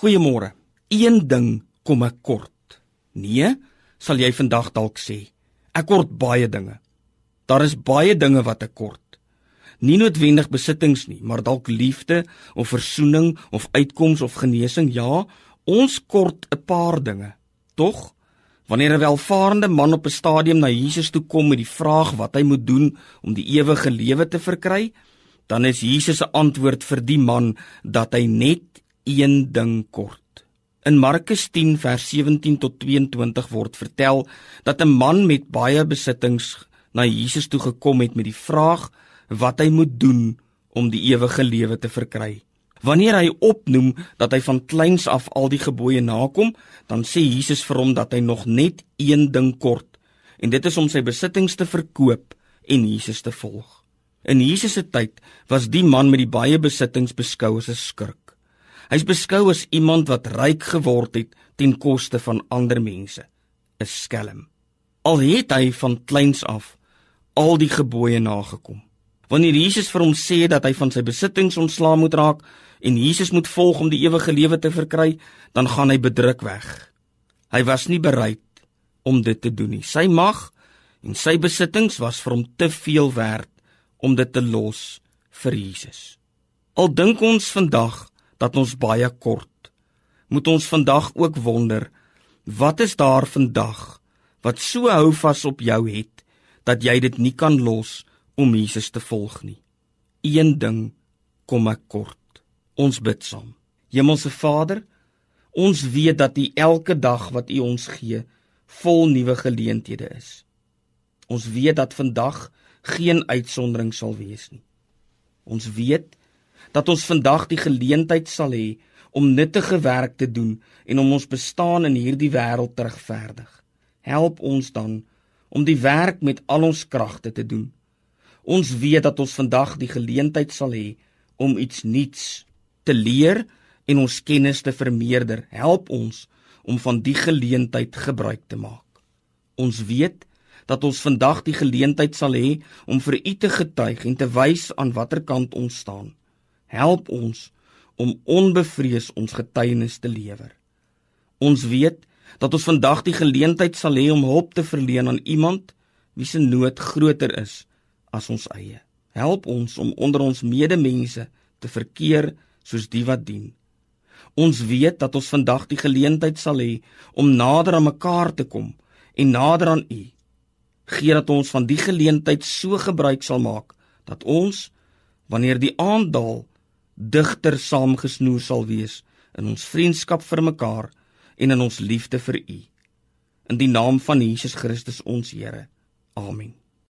Goeiemôre. Een ding kom ek kort. Nee, sal jy vandag dalk sê. Ek kort baie dinge. Daar is baie dinge wat ek kort. Nie noodwendig besittings nie, maar dalk liefde of versoening of uitkoms of genesing. Ja, ons kort 'n paar dinge. Tog Wanneer 'n welvarende man op 'n stadium na Jesus toe kom met die vraag wat hy moet doen om die ewige lewe te verkry, dan is Jesus se antwoord vir die man dat hy net een ding kort. In Markus 10 vers 17 tot 22 word vertel dat 'n man met baie besittings na Jesus toe gekom het met die vraag wat hy moet doen om die ewige lewe te verkry. Wanneer hy opnoem dat hy van kleins af al die gebooie nakom, dan sê Jesus vir hom dat hy nog net een ding kort en dit is om sy besittings te verkoop en Jesus te volg. In Jesus se tyd was die man met die baie besittings beskou as 'n skurk. Hy's beskou as iemand wat ryk geword het ten koste van ander mense, 'n skelm. Al het hy van kleins af al die gebooie nagekom. Wanneer Jesus vir hom sê dat hy van sy besittings ontslaa moet raak, en Jesus moet volg om die ewige lewe te verkry, dan gaan hy bedruk weg. Hy was nie bereid om dit te doen nie. Sy mag en sy besittings was vir hom te veel werd om dit te los vir Jesus. Al dink ons vandag dat ons baie kort, moet ons vandag ook wonder, wat is daar vandag wat so hou vas op jou het dat jy dit nie kan los om Jesus te volg nie. Een ding kom ek kort. Ons bid saam. Hemelse Vader, ons weet dat U elke dag wat U ons gee, vol nuwe geleenthede is. Ons weet dat vandag geen uitsondering sal wees nie. Ons weet dat ons vandag die geleentheid sal hê om nuttige werk te doen en om ons bestaan in hierdie wêreld te regverdig. Help ons dan om die werk met al ons kragte te doen. Ons weet dat ons vandag die geleentheid sal hê om iets nuuts te leer en ons kennis te vermeerder. Help ons om van die geleentheid gebruik te maak. Ons weet dat ons vandag die geleentheid sal hê om vir U te getuig en te wys aan watter kant ons staan. Help ons om onbevrees ons getuienis te lewer. Ons weet dat ons vandag die geleentheid sal hê om hulp te verleen aan iemand wie se nood groter is as ons eie. Help ons om onder ons medemense te verkeer soos die wat dien. Ons weet dat ons vandag die geleentheid sal hê om nader aan mekaar te kom en nader aan U. Gee dat ons van die geleentheid so gebruik sal maak dat ons wanneer die aand daal digter saamgesnoer sal wees in ons vriendskap vir mekaar en in ons liefde vir U. In die naam van Jesus Christus ons Here. Amen.